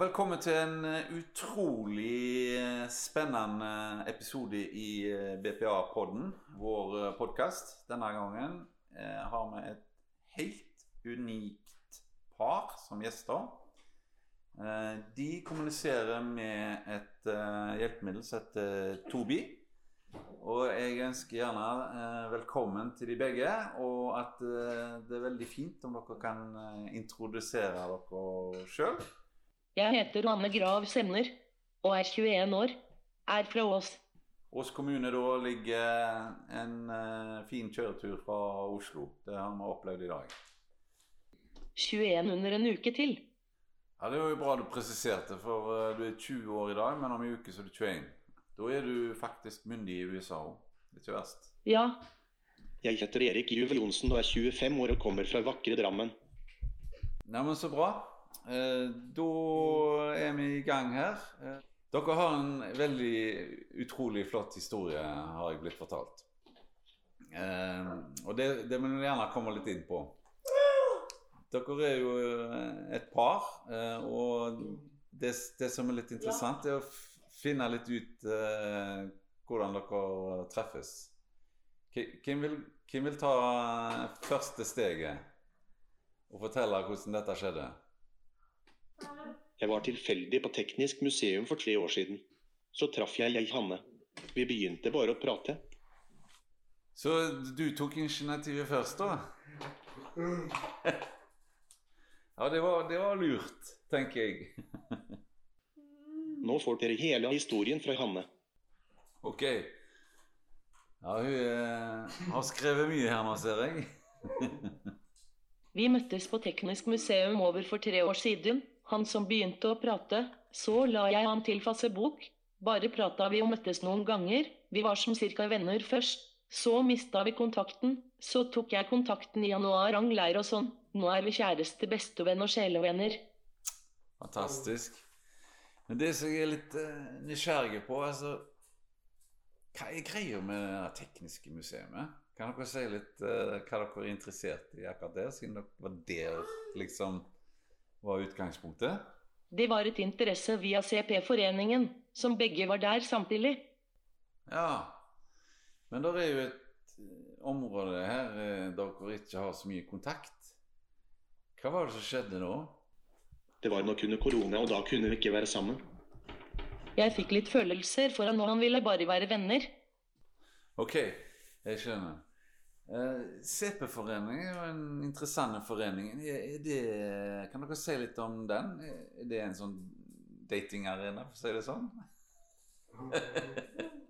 Velkommen til en eh, utrolig eh, spennende episode i eh, BPA-podden, vår podkast. Denne gangen har vi et helt unikt par som gjester. De kommuniserer med et hjelpemiddel som heter Tobi. Og jeg ønsker gjerne velkommen til de begge, og at det er veldig fint om dere kan introdusere dere sjøl. Jeg heter Anne Grav Semner og er 21 år. Er fra Ås. Ås kommune da ligger en eh, fin kjøretur fra Oslo. Det har vi opplevd i dag. 21 under en uke til. Ja, Det var jo bra du presiserte, for eh, du er 20 år i dag, men om en uke så er du 21. Da er du faktisk myndig i USA òg. Det er ikke verst. Ja, Jeg heter Erik Juvel Johnsen og er 25 år og kommer fra vakre Drammen. Neimen, så bra. Eh, da er vi i gang her. Eh, dere har en veldig utrolig flott historie, har jeg blitt fortalt. Eh, og det, det vil vi gjerne komme litt inn på. Dere er jo et par, og det, det som er litt interessant, er å finne litt ut hvordan dere treffes. Hvem vil, hvem vil ta første steget og fortelle hvordan dette skjedde? Jeg var tilfeldig på Teknisk museum for tre år siden. Så traff jeg jeg Hanne. Vi begynte bare å prate. Så du tok initiativet først, da? Ja, det var, det var lurt, tenker jeg. Nå får dere hele historien fra Hanne. Ok. Ja, hun eh, har skrevet mye her nå, ser jeg. vi møttes på Teknisk museum over for tre år siden. Han som begynte å prate. Så la jeg han til Facebook. Bare prata vi og møttes noen ganger. Vi var som cirka venner først. Så mista vi kontakten. Så tok jeg kontakten i januar, rangleir og sånn. Nå er vi kjæreste, bestevenn og sjelevenner. Fantastisk. Men det som jeg er litt uh, nysgjerrig på, altså Hva er greia med det tekniske museet? Kan dere si litt uh, hva dere er interessert i akkurat der, siden dere var der liksom var utgangspunktet? Det var et interesse via CP-foreningen, som begge var der samtidig. Ja. Men det er jo et eh, område her eh, dere ikke har så mye kontakt. Hva var det som skjedde nå? Det var nok under korona, og da kunne vi ikke være sammen. Jeg fikk litt følelser for han, og han ville bare være venner. Ok, jeg skjønner. Eh, CP-foreningen er jo en interessant forening. Det, kan dere si litt om den? Er det en sånn datingarena, for å si det sånn?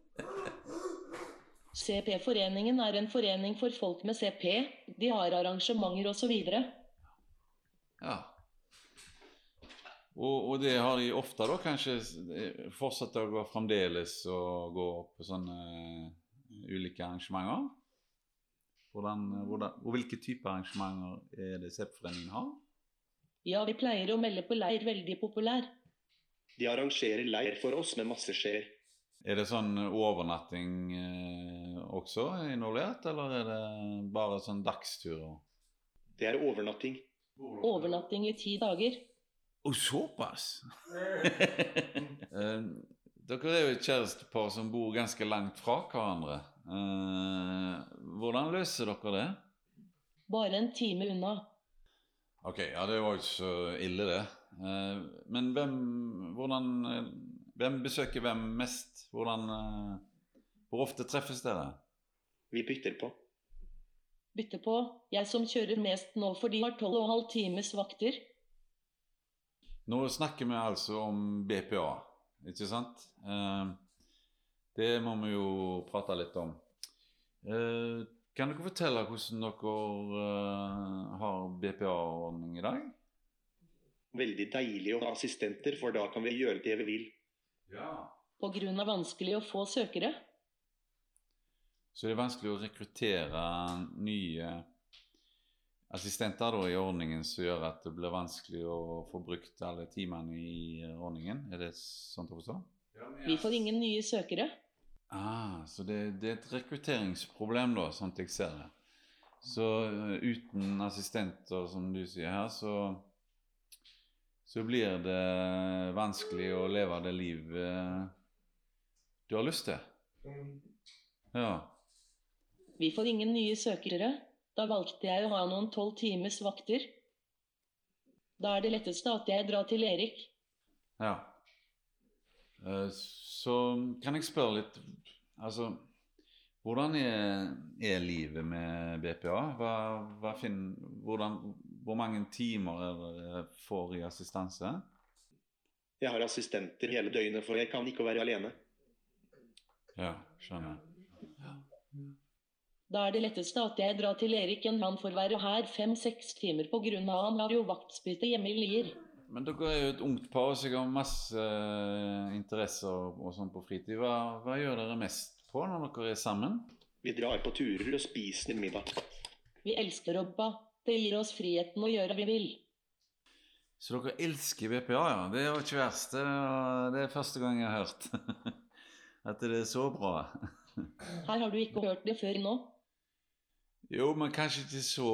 CP-foreningen er en forening for folk med CP. De har arrangementer osv. Ja. Og, og det har de ofte, da? Kanskje fortsetter gå fremdeles å gå på sånne eh, ulike arrangementer? Hvordan, hvordan, og hvilke typer arrangementer er det SEP-foreningen har? Ja, vi pleier å melde på leir veldig populær. De arrangerer leir for oss med masse skjeer. Er det sånn overnatting eh, også involvert, eller er det bare sånn dagsturer? Det er overnatting. Overnatting i ti dager. Å, såpass! Eh, Dere er jo et kjærestepar som bor ganske langt fra hverandre. Eh, hvordan løser dere det? Bare en time unna. Ok, ja det var jo ikke så ille det. Eh, men hvem, hvordan, hvem besøker hvem mest? Hvordan, eh, hvor ofte treffes dere? Vi bytter på. Bytter på. Jeg som kjører mest nå, for de har tolv og en halv times vakter. Nå snakker vi altså om BPA, ikke sant? Eh, det må vi jo prate litt om. Eh, kan dere fortelle hvordan dere eh, har BPA-ordning i dag? Veldig deilig å ha assistenter, for da kan vi gjøre det vi vil. Ja. Av vanskelig å få søkere. Så det er vanskelig å rekruttere nye assistenter da, i ordningen som gjør at det blir vanskelig å få brukt alle timene i ordningen. Er det sånn å forstå? Vi får ingen nye søkere. Ah, så det, det er et rekrutteringsproblem, da, sånn at jeg ser det. Så eh, uten assistenter, som du sier her, så så blir det vanskelig å leve det livet du har lyst til. Ja. Vi får ingen nye søkere. Da valgte jeg å ha noen tolv times vakter. Da er det letteste at jeg drar til Erik. Ja. Eh, Så kan jeg spørre litt Altså, hvordan er, er livet med BPA? Hva, hva finner, hvordan, hvor mange timer er det får i assistanse? Jeg har assistenter hele døgnet, for jeg kan ikke være alene. Ja, skjønner. Da er det letteste at jeg drar til Erik enn han får være her fem-seks timer av han har jo vaktspytte hjemme i Lier. Men dere er jo et ungt par, som har masse eh, interesser og sånn på fritid. Hva, hva gjør dere mest på når dere er sammen? Vi drar på turer og spiser middag. Vi elsker Robba. Det gir oss friheten å gjøre hva vi vil. Så dere elsker BPA, ja? Det er jo ikke verst. Det, er, det er første gang jeg har hørt at det er så bra. Her har du ikke hørt det før nå. Jo, men kanskje ikke så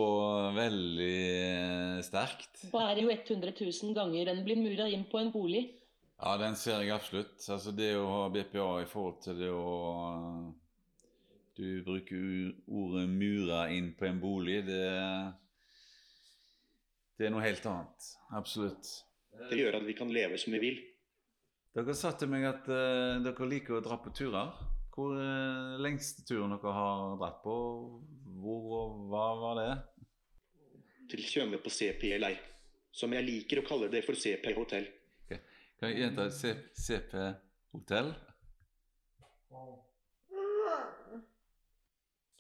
veldig eh, sterkt. Og er jo 100 000 ganger den blir mura inn på en bolig. Ja, den ser jeg absolutt. Altså det å ha BPA i forhold til det å Du bruker ordet 'mura inn på en bolig'. Det, det er noe helt annet. Absolutt. Det gjør at vi kan leve som vi vil. Dere sa til meg at uh, dere liker å dra på turer. Hvor lengste turen dere har dratt på? Hvor og hva var det? Til Tjøme på CP leir. Som jeg liker å kalle det for CP hotell. Kan jeg gjenta CP hotell?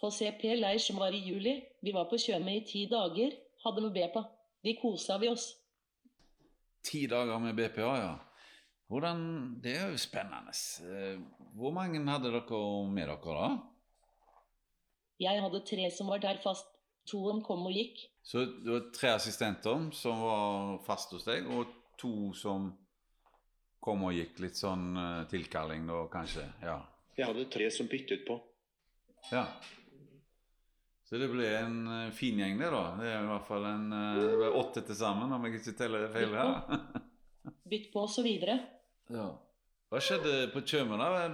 På CP leir som var i juli. Vi var på Tjøme i ti dager. Hadde vi BPA. Vi kosa vi oss. Ti dager med BPA, ja. Hvordan Det er jo spennende. Eh, Hvor mange hadde dere med dere, da? Jeg hadde tre som var der fast. To om kom og gikk. Så det var tre assistenter som var fast hos deg, og to som kom og gikk. Litt sånn eh, tilkalling, da, kanskje? Ja. Jeg hadde tre som byttet på. ja. Så det ble en eh, fin gjeng, det, da. Det er i hvert fall en Det ble åtte til sammen, om jeg ikke teller feil her. Bytt på og så videre. Ja. Hva skjedde på Tjøme, da?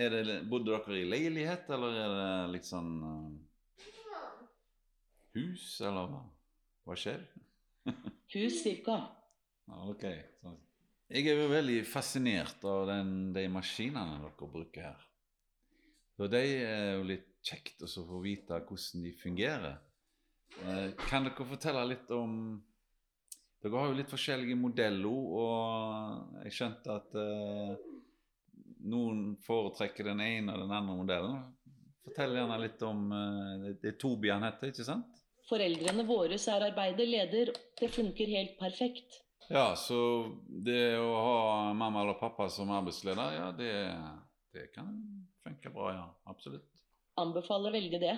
Er det, bodde dere i leilighet, eller er det eh, hus, eller hva? Hva skjer? Hus cirka. Ok. Jeg er jo veldig fascinert av den, de maskinene dere bruker her. Så de er jo litt kjekt å få vite hvordan de fungerer. Eh, kan dere fortelle litt om Dere har jo litt forskjellige modeller, og jeg skjønte at eh, noen foretrekker den ene og den andre modellen. Fortell gjerne litt om eh, det, det er Tobi han heter, ikke sant? Foreldrene våre er arbeiderleder. Det funker helt perfekt. Ja, så det å ha mamma eller pappa som arbeidsleder, ja, det, det kan funke bra, ja. Absolutt. Anbefaler veldig det.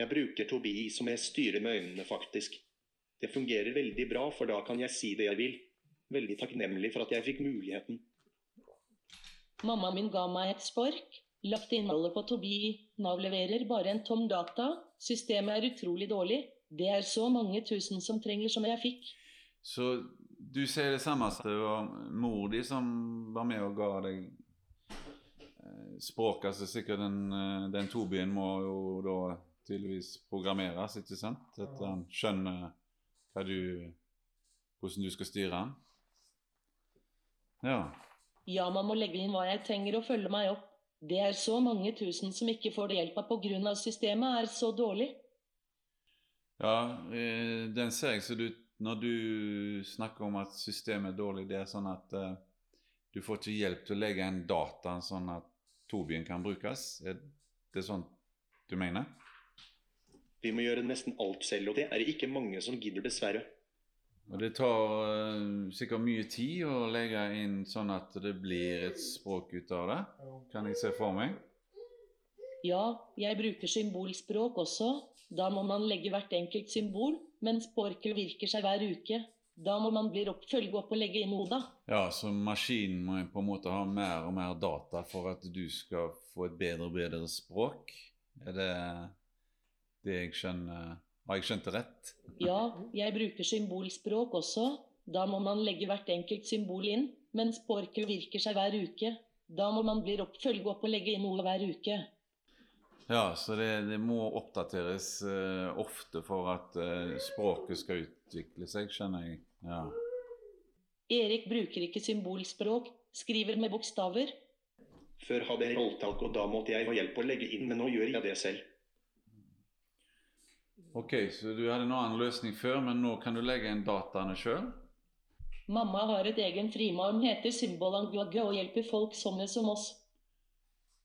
Jeg bruker Tobi som jeg styrer med øynene, faktisk. Det fungerer veldig bra, for da kan jeg si det jeg vil. Veldig takknemlig for at jeg fikk muligheten. Mamma min ga meg et spark. Lagt innholdet på Tobi. Nav leverer bare en tom data. Systemet er utrolig dårlig. Det er så mange tusen som trenger som jeg fikk. Så du sier det samme at det var mor di som var med og ga deg eh, språk. Altså sikkert den, eh, den Tobien må jo da tydeligvis programmeres, ikke sant? At han skjønner du Hvordan du skal styre den. Ja. Ja, man må legge inn hva jeg trenger og følge meg opp. Det er så mange tusen som ikke får det hjelp av av systemet er så dårlig. Ja, eh, den ser jeg så du Når du snakker om at systemet er dårlig, det er sånn at uh, du får ikke hjelp til å legge inn data sånn at Tobien kan brukes? Er det sånn du mener? Vi må gjøre nesten alt selv, og det er det ikke mange som gidder, dessverre. Og det tar uh, sikkert mye tid å legge inn sånn at det blir et språk ut av det. Kan jeg se for meg? Ja, jeg bruker symbolspråk også. Da må man legge hvert enkelt symbol, men språket virker seg hver uke. Da må man bli opp, følge opp og legge inn ODA. Ja, så maskinen må på en måte ha mer og mer data for at du skal få et bedre og bedre språk? Er det det jeg skjønner Har jeg skjønt det rett? Ja, jeg bruker symbolspråk også. Da må man legge hvert enkelt symbol inn, mens språket virker seg hver uke. Da må man bli opp, følge opp og legge inn noe hver uke. Ja, så det, det må oppdateres uh, ofte for at uh, språket skal utvikle seg, skjønner jeg. Ja. Erik bruker ikke symbolspråk, skriver med bokstaver. Før hadde jeg rolletalk, og da måtte jeg ha hjelp å legge inn, men nå gjør jeg det selv. Ok, så du hadde en annen løsning før, men nå kan du legge inn dataene sjøl? Mamma har et egen frimarm, heter Symbolangagge og hjelper folk sånne som oss.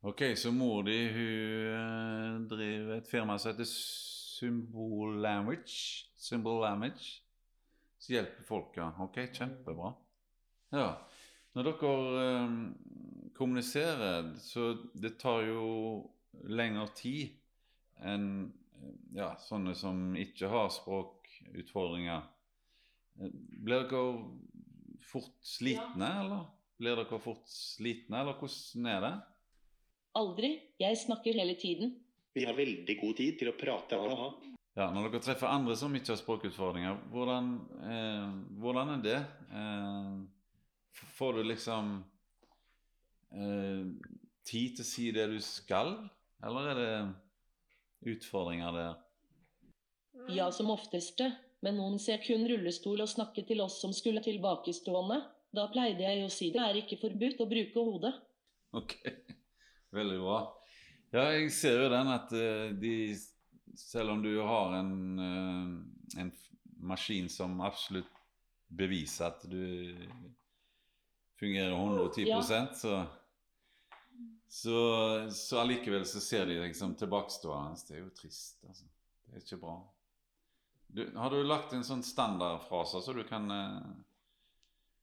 Ok, så mor di hun eh, driver et firma som heter Symbol Language. Symbol Language. Så hjelper folk, ja. Ok, kjempebra. Ja. Når dere um, kommuniserer, så det tar jo lengre tid enn ja, sånne som ikke har språkutfordringer. Blir dere fort slitne, eller? Blir dere fort slitne, eller hvordan er det? Aldri, jeg snakker hele tiden. Vi har veldig god tid til å prate. Aha. Ja, Når dere treffer andre som ikke har språkutfordringer, hvordan, eh, hvordan er det? Eh, får du liksom eh, tid til å si det du skal, eller er det utfordringer der? Ja, som ofteste. Men noen ser kun rullestol og snakker til oss som skulle tilbakestående. Da pleide jeg å si det er ikke forbudt å bruke hodet. Ok, veldig bra. Ja, jeg ser jo den at eh, de Selv om du har en, eh, en maskin som absolutt beviser at du fungerer 110 Ja. så så, så allikevel så ser de liksom tilbakestående. Det er jo trist, altså. Det er ikke bra. Du, har du lagt en sånn standardfrase så du kan eh,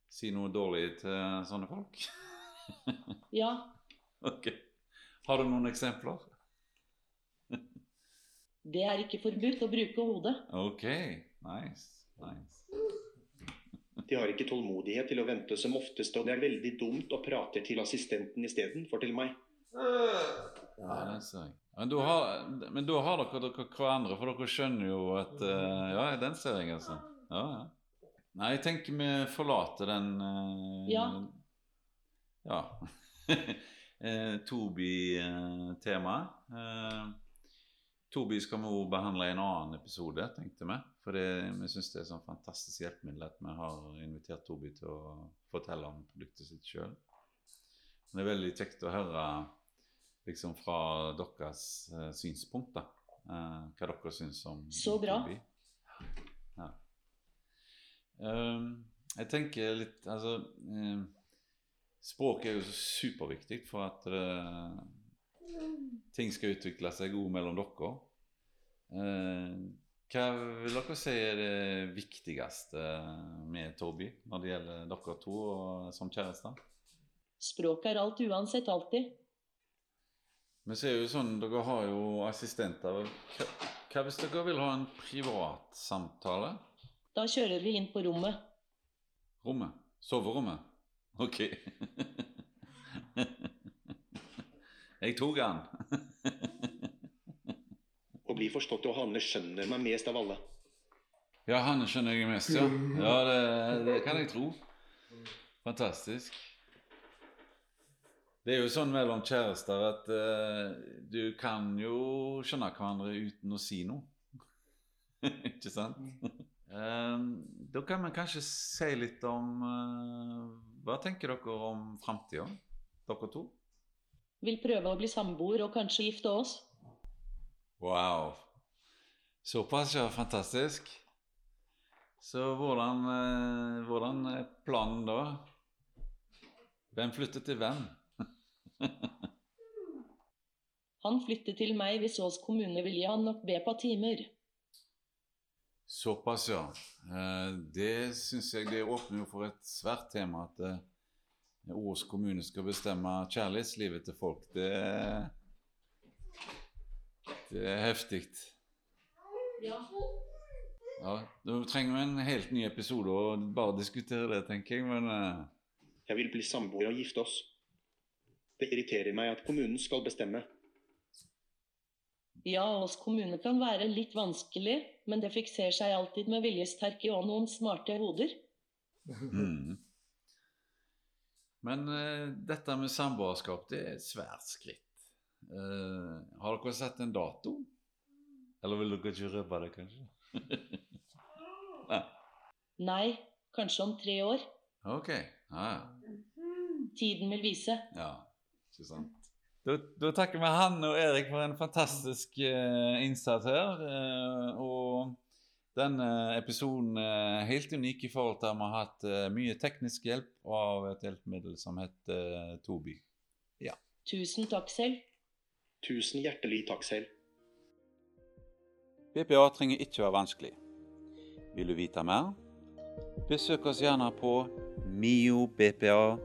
si noe dårlig til sånne folk? Ja, Ok. Har du noen eksempler? det er ikke forbudt å bruke hodet. Ok, nice. nice. De har ikke tålmodighet til å vente som oftest, og det er veldig dumt å prate til assistenten istedenfor til meg. Ja, det ser jeg. Men da har, men da har dere, dere hverandre, for dere skjønner jo at eh, Ja, den ser jeg, altså. Ja, ja. Nei, jeg tenker vi forlater den uh, Ja. Ja. eh, Tobi-temaet. Eh, Tobi skal vi også behandle i en annen episode, tenkte vi. For det, vi syns det er sånn fantastisk hjelpemiddel at vi har invitert Tobi til å fortelle om produktet sitt sjøl. Det er veldig kjekt å høre liksom fra deres uh, synspunkt, da. Uh, hva dere syns om Så bra. Tobi. Ja. Um, jeg tenker litt Altså um, Språket er jo så superviktig for at det, ting skal utvikle seg òg mellom dere. Eh, hva vil dere si er det viktigste med Toby når det gjelder dere to som kjærester? Språk er alt uansett alltid. Vi ser jo sånn, Dere har jo assistenter. Hva, hva hvis dere vil ha en privat samtale? Da kjører vi inn på rommet. Rommet? Soverommet? Ok. Jeg tok den. Og bli forstått, og Hanne skjønner meg mest av alle. Ja, Hanne skjønner jeg mest, ja. Ja, det, det kan jeg tro. Fantastisk. Det er jo sånn mellom kjærester at uh, du kan jo skjønne hverandre uten å si noe. Ikke sant? um, da kan man kanskje si litt om uh, Hva tenker dere om framtida, dere to? Vil prøve å bli samboer og kanskje gifte oss. Wow. Såpass, ja. Fantastisk. Så hvordan, eh, hvordan er planen da? Hvem flytter til hvem? Han flytter til meg hvis Ås kommune vil gi han nok be på timer. Såpass, ja. Eh, Det syns jeg det åpner jo for et svært tema. At eh, Ås kommune skal bestemme kjærlighetslivet til folk. Det, det er heftig. Ja. Ja, da trenger vi en helt ny episode og bare diskutere det, tenker jeg. Men uh... Jeg vil bli samboer og gifte oss. Det irriterer meg at kommunen skal bestemme. Ja, oss kommune kan være litt vanskelig, men det fikser seg alltid med viljesterke og noen smarte hoder. Mm. Men uh, dette med samboerskap, det er et svært skritt. Eh, har dere sett en dato? Eller vil dere ikke røpe det, kanskje? Nei. Nei, kanskje om tre år. Ok. Ja. Tiden vil vise. ja. Ikke sant. Da, da takker vi Hanne og Erik for en fantastisk uh, innsats her. Uh, og denne episoden er helt unik i forhold til at vi har hatt uh, mye teknisk hjelp av et hjelpemiddel som heter Toby. Ja. Tusen takk selv. Tusen hjertelig takk selv. BPA trenger ikke være vanskelig. Vil du vite mer? Besøk oss gjerne på miobpa.no.